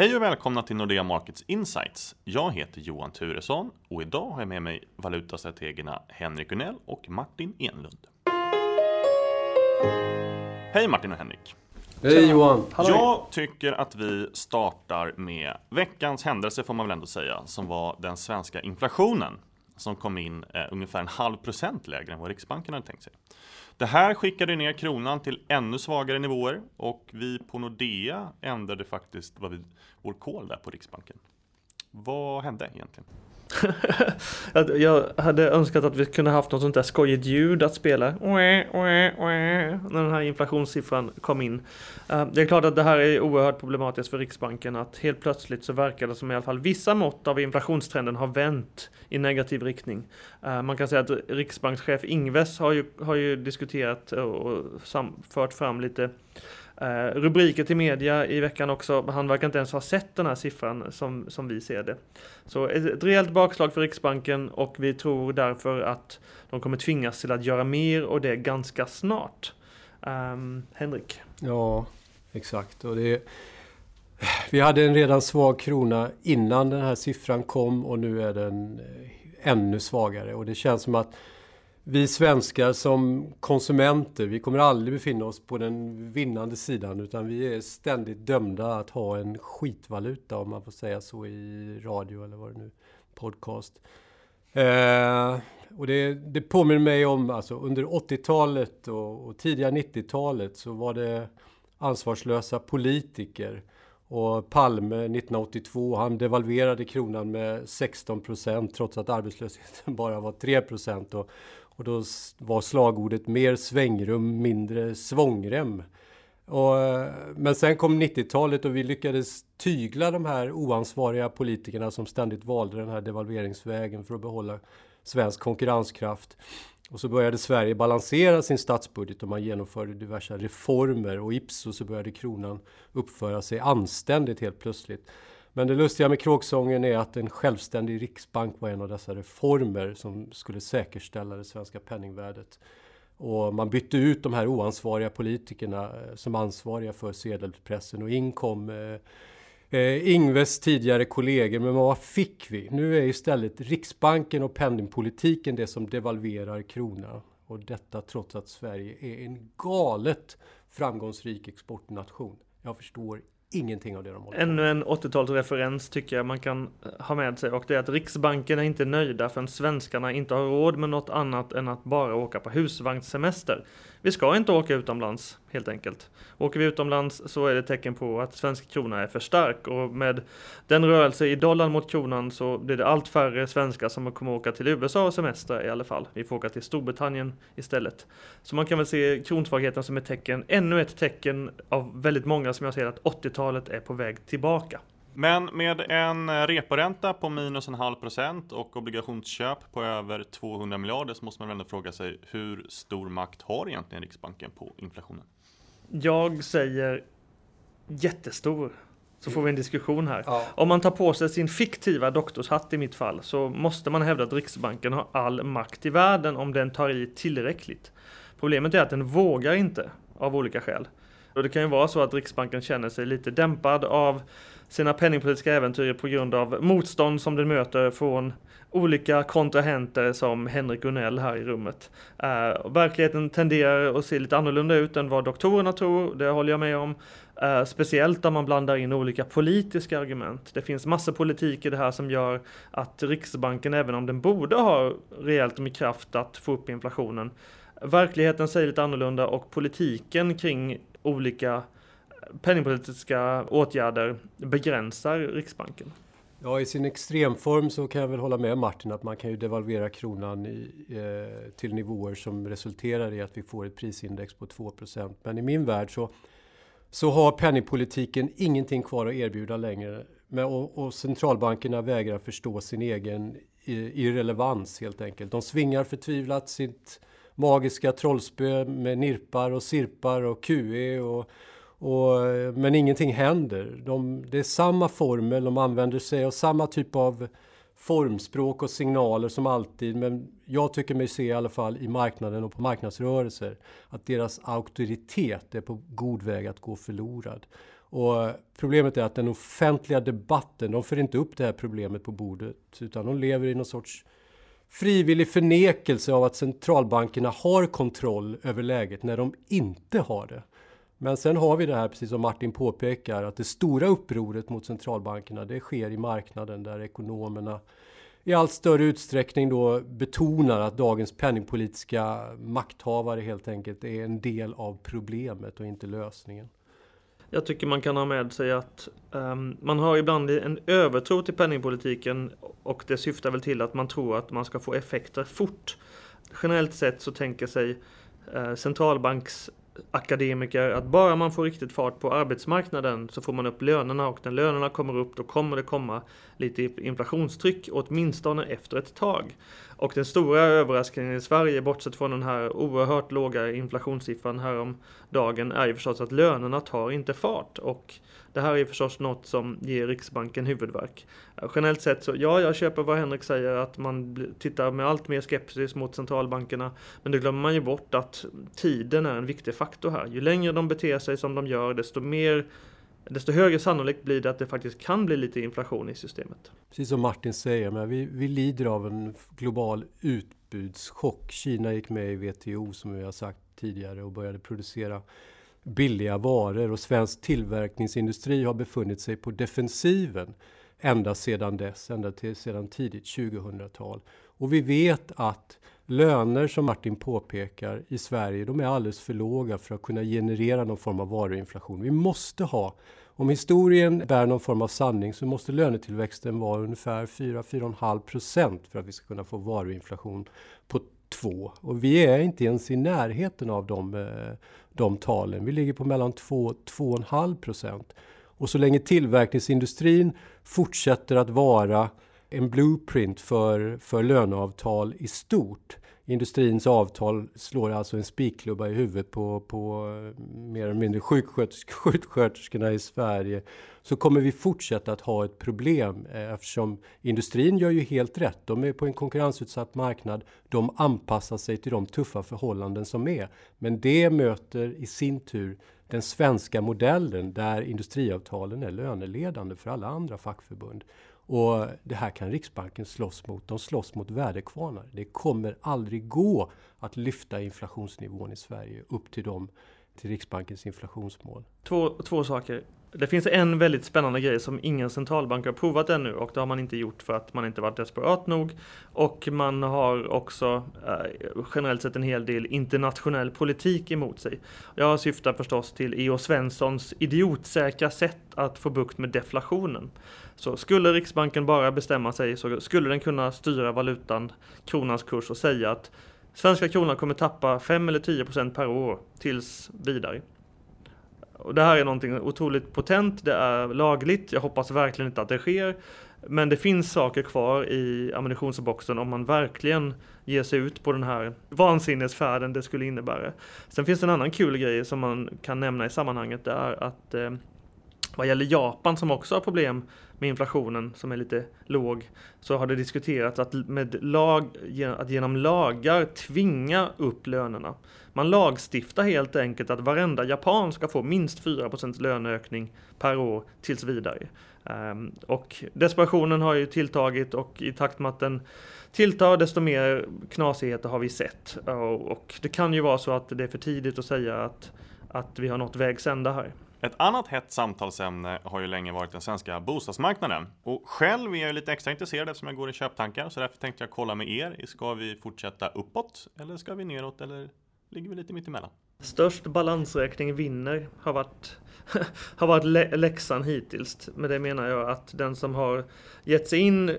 Hej och välkomna till Nordea Markets Insights. Jag heter Johan Turesson och idag har jag med mig valutastrategerna Henrik Unell och Martin Enlund. Hej Martin och Henrik! Hej Johan! Jag tycker att vi startar med veckans händelse får man väl ändå säga, som var den svenska inflationen som kom in eh, ungefär en halv procent lägre än vad Riksbanken hade tänkt sig. Det här skickade ner kronan till ännu svagare nivåer och vi på Nordea ändrade faktiskt vad vi, vår call där på Riksbanken. Vad hände egentligen? jag hade önskat att vi kunde haft något sånt där skojigt ljud att spela när den här inflationssiffran kom in. Eh, det är klart att det här är oerhört problematiskt för Riksbanken att helt plötsligt så verkar det som i alla fall vissa mått av inflationstrenden har vänt i negativ riktning. Eh, man kan säga att riksbankschef Ingves har ju, har ju diskuterat och fört fram lite Eh, rubriker till media i veckan också. Han verkar inte ens ha sett den här siffran som, som vi ser det. Så ett, rejält bakslag för Riksbanken och vi tror därför att de kommer tvingas till att göra mer och det ganska snart. Um, Henrik? Ja, exakt. Och det, vi hade en redan svag krona innan den här siffran kom och nu är den eh, ännu svagare. Och det känns som att vi svenskar som konsumenter, vi kommer aldrig befinna oss på den vinnande sidan utan vi är ständigt dömda att ha en skitvaluta om man får säga så i radio eller vad det nu podcast. Eh, och det, det påminner mig om alltså under 80-talet och, och tidiga 90-talet så var det ansvarslösa politiker och Palme 1982, han devalverade kronan med 16 procent trots att arbetslösheten bara var 3 procent. Och, och då var slagordet mer svängrum, mindre svångrem. Och, men sen kom 90-talet och vi lyckades tygla de här oansvariga politikerna som ständigt valde den här devalveringsvägen för att behålla svensk konkurrenskraft. Och så började Sverige balansera sin statsbudget och man genomförde diverse reformer och ipso så började kronan uppföra sig anständigt helt plötsligt. Men det lustiga med kråksången är att en självständig riksbank var en av dessa reformer som skulle säkerställa det svenska penningvärdet. Och man bytte ut de här oansvariga politikerna eh, som ansvariga för sedelpressen och in kom eh, eh, Ingves tidigare kollegor. Men vad fick vi? Nu är istället Riksbanken och penningpolitiken det som devalverar kronan. Och detta trots att Sverige är en galet framgångsrik exportnation. Jag förstår ingenting av det de håller Ännu en 80-talsreferens tycker jag man kan ha med sig och det är att Riksbanken är inte nöjda förrän svenskarna inte har råd med något annat än att bara åka på husvagnssemester. Vi ska inte åka utomlands helt enkelt. Åker vi utomlands så är det tecken på att svensk krona är för stark och med den rörelse i dollarn mot kronan så blir det allt färre svenskar som kommer åka till USA och semester i alla fall. Vi får åka till Storbritannien istället. Så man kan väl se kronsvagheten som ett tecken, ännu ett tecken av väldigt många som jag ser att 80-talet är på väg tillbaka. Men med en reporänta på minus en halv procent och obligationsköp på över 200 miljarder så måste man väl ändå fråga sig hur stor makt har egentligen Riksbanken på inflationen? Jag säger jättestor. Så får vi en diskussion här. Ja. Om man tar på sig sin fiktiva doktorshatt i mitt fall så måste man hävda att Riksbanken har all makt i världen om den tar i tillräckligt. Problemet är att den vågar inte av olika skäl. Och det kan ju vara så att Riksbanken känner sig lite dämpad av sina penningpolitiska äventyr på grund av motstånd som den möter från olika kontrahenter som Henrik Gunell här i rummet. Uh, verkligheten tenderar att se lite annorlunda ut än vad doktorerna tror, det håller jag med om. Uh, speciellt om man blandar in olika politiska argument. Det finns massor politik i det här som gör att Riksbanken, även om den borde ha rejält med kraft att få upp inflationen, verkligheten säger lite annorlunda och politiken kring olika eh, penningpolitiska åtgärder begränsar Riksbanken. Ja, i sin extremform så kan jag väl hålla med Martin att man kan ju devalvera kronan i, eh, till nivåer som resulterar i att vi får ett prisindex på 2% Men i min värld så, så har penningpolitiken ingenting kvar att erbjuda längre. Men, och, och centralbankerna vägrar förstå sin egen eh, irrelevans helt enkelt. De svingar förtvivlat sitt magiska trollspö med nirpar och sirpar och QE och och, men ingenting händer. De, det är samma formel, de använder sig av samma typ av formspråk och signaler som alltid. Men jag tycker mig se i alla fall i marknaden och på marknadsrörelser att deras auktoritet är på god väg att gå förlorad. Och problemet är att den offentliga debatten, de för inte upp det här problemet på bordet, utan de lever i någon sorts frivillig förnekelse av att centralbankerna har kontroll över läget när de inte har det. Men sen har vi det här, precis som Martin påpekar, att det stora upproret mot centralbankerna, det sker i marknaden där ekonomerna i allt större utsträckning då betonar att dagens penningpolitiska makthavare helt enkelt är en del av problemet och inte lösningen. Jag tycker man kan ha med sig att um, man har ibland en övertro till penningpolitiken och det syftar väl till att man tror att man ska få effekter fort. Generellt sett så tänker sig uh, centralbanksakademiker att bara man får riktigt fart på arbetsmarknaden så får man upp lönerna och när lönerna kommer upp då kommer det komma lite inflationstryck åtminstone efter ett tag. Och den stora överraskningen i Sverige, bortsett från den här oerhört låga inflationssiffran häromdagen, är ju förstås att lönerna tar inte fart. Och det här är förstås något som ger Riksbanken huvudvärk. Generellt sett så, ja, jag köper vad Henrik säger att man tittar med allt mer skepsis mot centralbankerna. Men då glömmer man ju bort att tiden är en viktig faktor här. Ju längre de beter sig som de gör, desto mer desto högre sannolikt blir det att det faktiskt kan bli lite inflation i systemet. Precis som Martin säger, men vi, vi lider av en global utbudschock. Kina gick med i WTO som vi har sagt tidigare och började producera billiga varor och svensk tillverkningsindustri har befunnit sig på defensiven ända sedan dess, ända till sedan tidigt 2000-tal. Och vi vet att löner, som Martin påpekar, i Sverige, de är alldeles för låga för att kunna generera någon form av varuinflation. Vi måste ha, om historien bär någon form av sanning, så måste lönetillväxten vara ungefär 4-4,5 procent för att vi ska kunna få varuinflation på 2. Och vi är inte ens i närheten av de, eh, de talen. Vi ligger på mellan 2 och 2,5 procent. Och så länge tillverkningsindustrin fortsätter att vara en blueprint för, för löneavtal i stort. Industrins avtal slår alltså en spikklubba i huvudet på, på eh, mer eller mindre sjukskötersk, sjuksköterskorna i Sverige. Så kommer vi fortsätta att ha ett problem eh, eftersom industrin gör ju helt rätt. De är på en konkurrensutsatt marknad. De anpassar sig till de tuffa förhållanden som är. Men det möter i sin tur den svenska modellen där industriavtalen är löneledande för alla andra fackförbund. Och det här kan Riksbanken slåss mot. De slåss mot väderkvarnar. Det kommer aldrig gå att lyfta inflationsnivån i Sverige upp till, dem, till Riksbankens inflationsmål. Två, två saker. Det finns en väldigt spännande grej som ingen centralbank har provat ännu och det har man inte gjort för att man inte varit desperat nog. Och man har också eh, generellt sett en hel del internationell politik emot sig. Jag syftar förstås till E.O. Svenssons idiotsäkra sätt att få bukt med deflationen. Så skulle Riksbanken bara bestämma sig så skulle den kunna styra valutan, kronans kurs och säga att svenska kronan kommer tappa 5 eller 10 procent per år tills vidare. Och det här är någonting otroligt potent, det är lagligt, jag hoppas verkligen inte att det sker. Men det finns saker kvar i ammunitionsboxen om man verkligen ger sig ut på den här vansinnesfärden det skulle innebära. Sen finns det en annan kul grej som man kan nämna i sammanhanget, det är att eh, vad gäller Japan som också har problem med inflationen som är lite låg så har det diskuterats att, med lag, att genom lagar tvinga upp lönerna. Man lagstiftar helt enkelt att varenda japan ska få minst 4% löneökning per år tills vidare. Ehm, och desperationen har ju tilltagit och i takt med att den tilltar desto mer knasigheter har vi sett. Och, och det kan ju vara så att det är för tidigt att säga att, att vi har nått vägs ända här. Ett annat hett samtalsämne har ju länge varit den svenska bostadsmarknaden. Och själv är jag lite extra intresserad eftersom jag går i köptankar, så därför tänkte jag kolla med er. Ska vi fortsätta uppåt eller ska vi neråt eller ligger vi lite mittemellan? Störst balansräkning vinner har varit, har varit läxan hittills. Med det menar jag att den som har gett sig in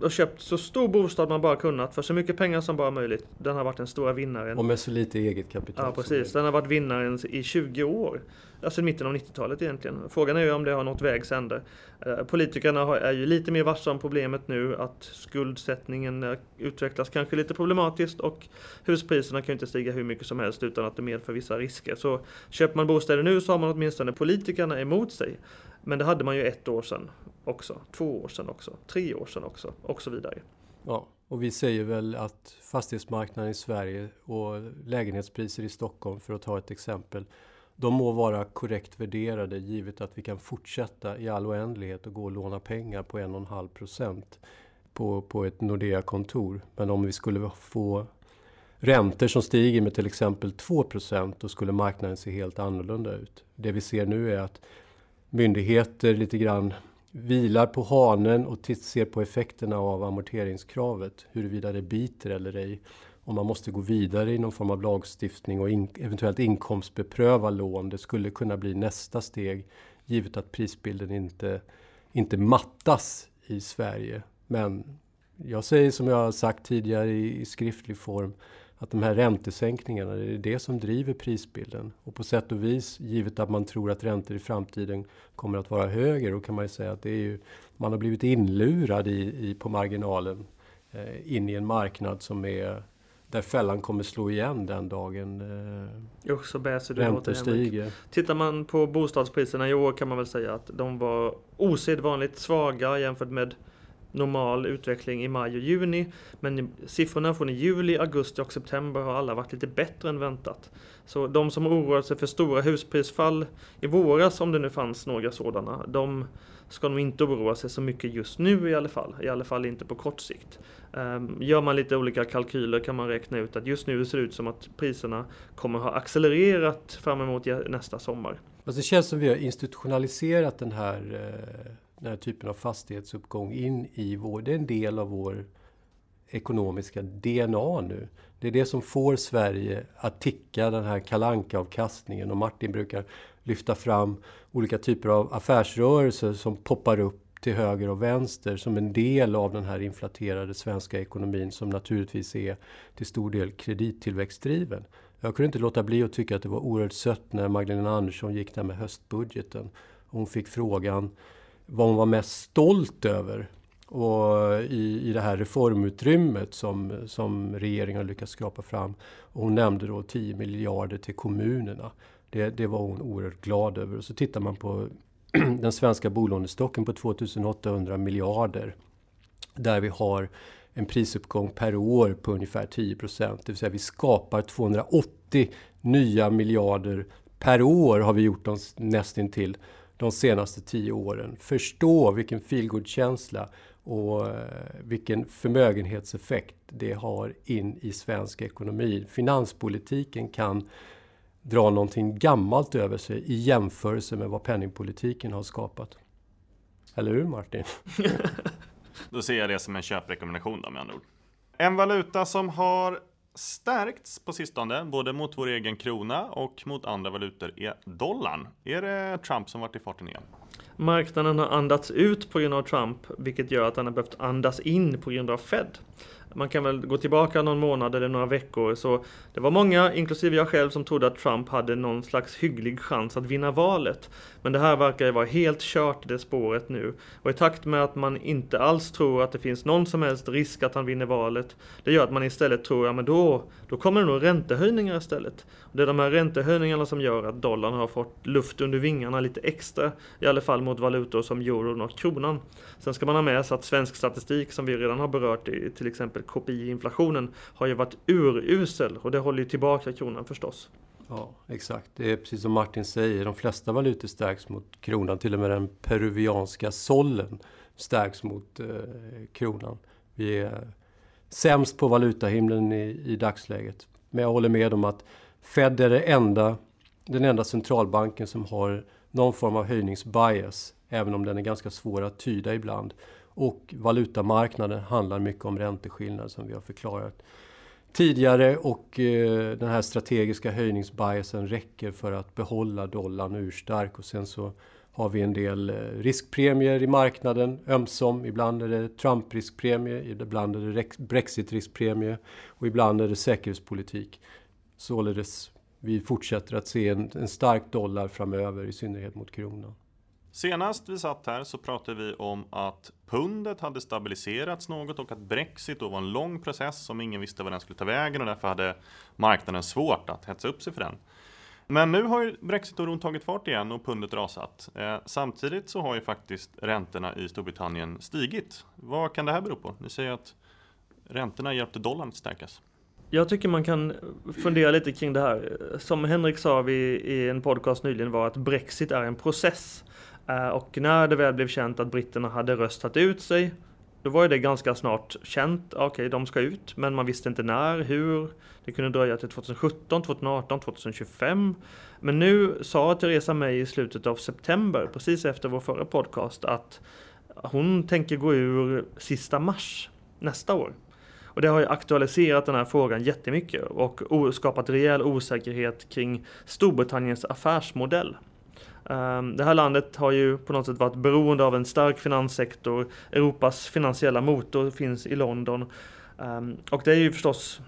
och köpt så stor bostad man bara kunnat för så mycket pengar som bara möjligt. Den har varit den stora vinnaren. Och med så lite eget kapital. Ja, precis. Den har varit vinnaren i 20 år. Alltså mitten av 90-talet egentligen. Frågan är ju om det har nått vägs ände. Eh, politikerna är ju lite mer varsa om problemet nu att skuldsättningen eh, utvecklas kanske lite problematiskt och huspriserna kan ju inte stiga hur mycket som helst utan att det medför vissa risker. Så köper man bostäder nu så har man åtminstone politikerna emot sig. Men det hade man ju ett år sedan också, två år sedan också, tre år sedan också och så vidare. Ja, och vi säger väl att fastighetsmarknaden i Sverige och lägenhetspriser i Stockholm för att ta ett exempel de må vara korrekt värderade givet att vi kan fortsätta i all oändlighet och gå och låna pengar på 1,5 procent på, på ett Nordea-kontor. Men om vi skulle få räntor som stiger med till exempel 2 procent, då skulle marknaden se helt annorlunda ut. Det vi ser nu är att myndigheter lite grann vilar på hanen och ser på effekterna av amorteringskravet, huruvida det biter eller ej. Om man måste gå vidare i någon form av lagstiftning och in, eventuellt inkomstbepröva lån. Det skulle kunna bli nästa steg, givet att prisbilden inte, inte mattas i Sverige. Men jag säger som jag har sagt tidigare i, i skriftlig form, att de här räntesänkningarna, det är det som driver prisbilden. Och på sätt och vis, givet att man tror att räntor i framtiden kommer att vara högre, då kan man ju säga att det är ju, man har blivit inlurad i, i på marginalen eh, in i en marknad som är där fällan kommer slå igen den dagen eh, Usch, så bäser du räntor stiger. Tittar man på bostadspriserna i år kan man väl säga att de var osedvanligt svaga jämfört med normal utveckling i maj och juni. Men siffrorna från i juli, augusti och september har alla varit lite bättre än väntat. Så de som oroar sig för stora husprisfall i våras, om det nu fanns några sådana, de ska nog inte oroa sig så mycket just nu i alla fall. I alla fall inte på kort sikt. Ehm, gör man lite olika kalkyler kan man räkna ut att just nu ser det ut som att priserna kommer ha accelererat fram emot nästa sommar. Alltså det känns som vi har institutionaliserat den här eh, den här typen av fastighetsuppgång in i vår, det är en del av vår ekonomiska DNA nu. Det är det som får Sverige att ticka den här kalanka avkastningen och Martin brukar lyfta fram olika typer av affärsrörelser som poppar upp till höger och vänster som en del av den här inflaterade svenska ekonomin som naturligtvis är till stor del kredittillväxtdriven. Jag kunde inte låta bli att tycka att det var oerhört sött när Magdalena Andersson gick där med höstbudgeten. Hon fick frågan vad hon var mest stolt över och i, i det här reformutrymmet som, som regeringen har lyckats skrapa fram. Och hon nämnde då 10 miljarder till kommunerna. Det, det var hon oerhört glad över. Och så tittar man på den svenska bolånestocken på 2800 miljarder. Där vi har en prisuppgång per år på ungefär 10 procent. Det vill säga vi skapar 280 nya miljarder per år har vi gjort oss nästintill de senaste tio åren. Förstå vilken feelgood-känsla och eh, vilken förmögenhetseffekt det har in i svensk ekonomi. Finanspolitiken kan dra någonting gammalt över sig i jämförelse med vad penningpolitiken har skapat. Eller hur Martin? då ser jag det som en köprekommendation då med andra ord. En valuta som har stärkts på sistone, både mot vår egen krona och mot andra valutor, är dollarn. Är det Trump som varit i farten igen? Marknaden har andats ut på grund av Trump, vilket gör att han har behövt andas in på grund av Fed man kan väl gå tillbaka någon månad eller några veckor så det var många, inklusive jag själv, som trodde att Trump hade någon slags hygglig chans att vinna valet. Men det här verkar ju vara helt kört det spåret nu. Och i takt med att man inte alls tror att det finns någon som helst risk att han vinner valet, det gör att man istället tror, ja men då, då kommer det nog räntehöjningar istället. Och det är de här räntehöjningarna som gör att dollarn har fått luft under vingarna lite extra, i alla fall mot valutor som euron och kronan. Sen ska man ha med sig att svensk statistik, som vi redan har berört i till exempel KPI-inflationen har ju varit urusel och det håller ju tillbaka kronan förstås. Ja, exakt. Det är precis som Martin säger, de flesta valutor stärks mot kronan. Till och med den peruvianska sollen stärks mot eh, kronan. Vi är sämst på valutahimlen i, i dagsläget. Men jag håller med om att Fed är det enda, den enda centralbanken som har någon form av höjningsbias, även om den är ganska svår att tyda ibland. Och valutamarknaden handlar mycket om ränteskillnader som vi har förklarat tidigare och eh, den här strategiska höjningsbiasen räcker för att behålla dollarn urstark och sen så har vi en del eh, riskpremier i marknaden, ömsom. Ibland är det Trump-riskpremie, ibland är det Brexit-riskpremie och ibland är det säkerhetspolitik. Således, vi fortsätter att se en, en stark dollar framöver, i synnerhet mot kronan. Senast vi satt här så pratade vi om att pundet hade stabiliserats något och att Brexit då var en lång process som ingen visste var den skulle ta vägen och därför hade marknaden svårt att hetsa upp sig för den. Men nu har ju Brexit-oron tagit fart igen och pundet rasat. Eh, samtidigt så har ju faktiskt räntorna i Storbritannien stigit. Vad kan det här bero på? Ni säger att räntorna hjälpte dollarn att stärkas. Jag tycker man kan fundera lite kring det här. Som Henrik sa vi i en podcast nyligen var att Brexit är en process. Eh, och när det väl blev känt att britterna hade röstat ut sig, då var det ganska snart känt, okej okay, de ska ut, men man visste inte när, hur. Det kunde dröja till 2017, 2018, 2025. Men nu sa Theresa May i slutet av september, precis efter vår förra podcast, att hon tänker gå ur sista mars nästa år. Och det har ju aktualiserat den här frågan jättemycket och skapat rejäl osäkerhet kring Storbritanniens affärsmodell. Ehm, det här landet har ju på något sätt varit beroende av en stark finanssektor. Europas finansiella motor finns i London. Ehm, och det är ju förstås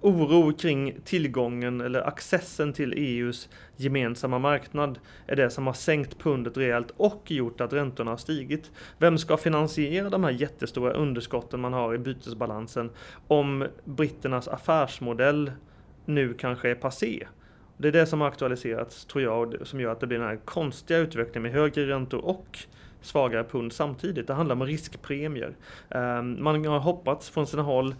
oro kring tillgången eller accessen till EUs gemensamma marknad är det som har sänkt pundet rejält och gjort att räntorna har stigit. Vem ska finansiera de här jättestora underskotten man har i bytesbalansen om britternas affärsmodell nu kanske är passé? Det är det som har aktualiserats, tror jag, som gör att det blir den här konstiga utvecklingen med högre räntor och svagare pund samtidigt. Det handlar om riskpremier. Ehm, man har hoppats från sina håll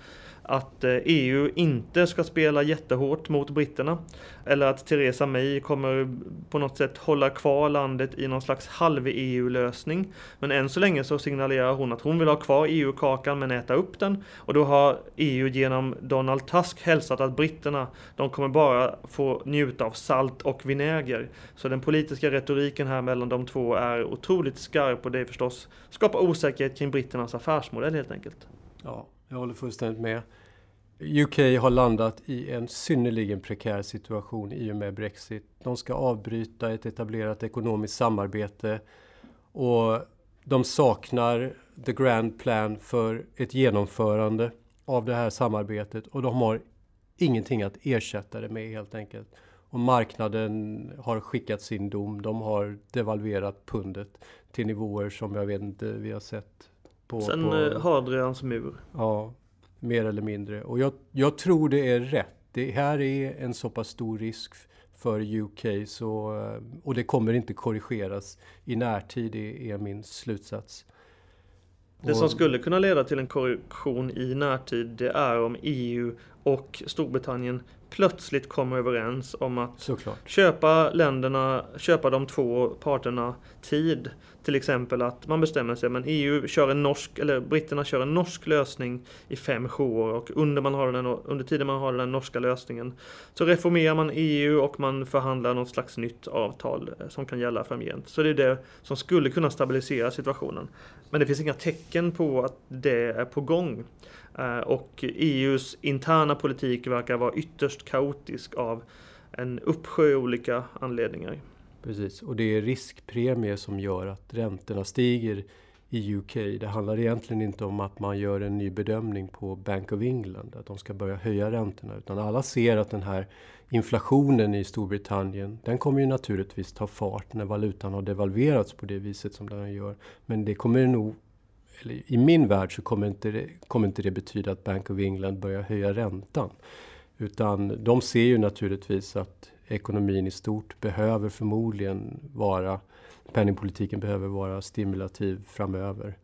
att eh, EU inte ska spela jättehårt mot britterna. Eller att Theresa May kommer på något sätt hålla kvar landet i någon slags halv-EU-lösning. Men än så länge så signalerar hon att hon vill ha kvar EU-kakan men äta upp den. Och då har EU genom Donald Tusk hälsat att britterna, de kommer bara få njuta av salt och vinäger. Så den politiska retoriken här mellan de två är otroligt skarp och det förstås skapar osäkerhet kring britternas affärsmodell helt enkelt. Ja, jag håller fullständigt med. UK har landat i en synnerligen prekär situation i och med Brexit. De ska avbryta ett etablerat ekonomiskt samarbete och de saknar the grand plan för ett genomförande av det här samarbetet och de har ingenting att ersätta det med helt enkelt. Och marknaden har skickat sin dom. De har devalverat pundet till nivåer som jag vet inte vi har sett på, Sen på, eh, Hadrians mur. Ja, mer eller mindre. Och jag, jag tror det är rätt. Det här är en så pass stor risk för UK så, eh, och det kommer inte korrigeras i närtid är min slutsats. Det som skulle kunna leda till en korrektion i närtid det är om EU och Storbritannien plötsligt kommer överens om att Såklart. köpa länderna, köpa de två parterna tid. Till exempel att man bestämmer sig, men EU kör en norsk, eller britterna kör en norsk lösning i fem sju år och under, man har den, under tiden man har den norska lösningen så reformerar man EU och man förhandlar något slags nytt avtal eh, som kan gälla framgent. Så det är det som skulle kunna stabilisera situationen. Men det finns inga tecken på att det är på gång. Eh, och EUs interna politik verkar vara ytterst kaotisk av en uppsjö olika anledningar. Precis, och det är riskpremier som gör att räntorna stiger i UK. Det handlar egentligen inte om att man gör en ny bedömning på Bank of England, att de ska börja höja räntorna, utan alla ser att den här inflationen i Storbritannien, den kommer ju naturligtvis ta fart när valutan har devalverats på det viset som den gör. Men det kommer nog eller i min värld så kommer inte, det, kommer inte det betyda att Bank of England börjar höja räntan. Utan de ser ju naturligtvis att ekonomin i stort behöver förmodligen vara, penningpolitiken behöver vara stimulativ framöver.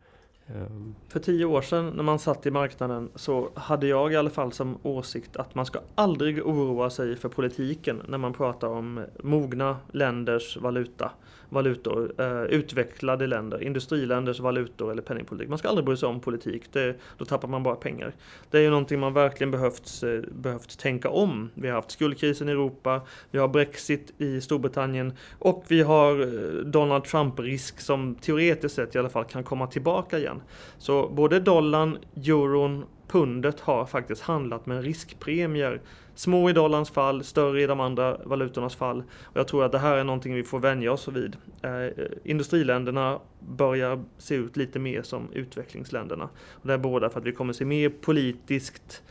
Ehm. För tio år sedan när man satt i marknaden så hade jag i alla fall som åsikt att man ska aldrig oroa sig för politiken när man pratar om mogna länders valuta valutor, eh, utvecklade länder, industriländers valutor eller penningpolitik. Man ska aldrig bry sig om politik, det, då tappar man bara pengar. Det är ju någonting man verkligen behövt, eh, behövt tänka om. Vi har haft skuldkrisen i Europa, vi har Brexit i Storbritannien och vi har eh, Donald Trump-risk som teoretiskt sett i alla fall kan komma tillbaka igen. Så både dollarn, euron, pundet har faktiskt handlat med riskpremier Små i dollarns fall, större i de andra valutornas fall. Och jag tror att det här är någonting vi får vänja oss vid. Eh, industriländerna börjar se ut lite mer som utvecklingsländerna. Och det är båda för att vi kommer se mer politiskt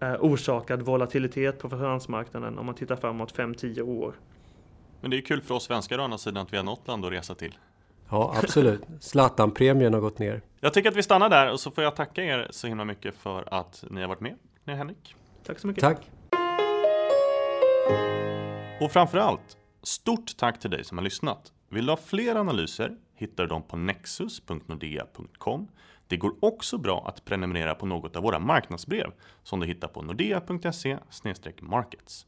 eh, orsakad volatilitet på finansmarknaden om man tittar framåt 5-10 år. Men det är kul för oss svenskar å andra sidan att vi har något land att resa till. Ja, absolut. Zlatan-premien har gått ner. Jag tycker att vi stannar där och så får jag tacka er så himla mycket för att ni har varit med. Ni Henrik. Tack så mycket. Tack. Och framförallt, stort tack till dig som har lyssnat. Vill du ha fler analyser hittar du dem på nexus.nordea.com. Det går också bra att prenumerera på något av våra marknadsbrev som du hittar på nordea.se markets.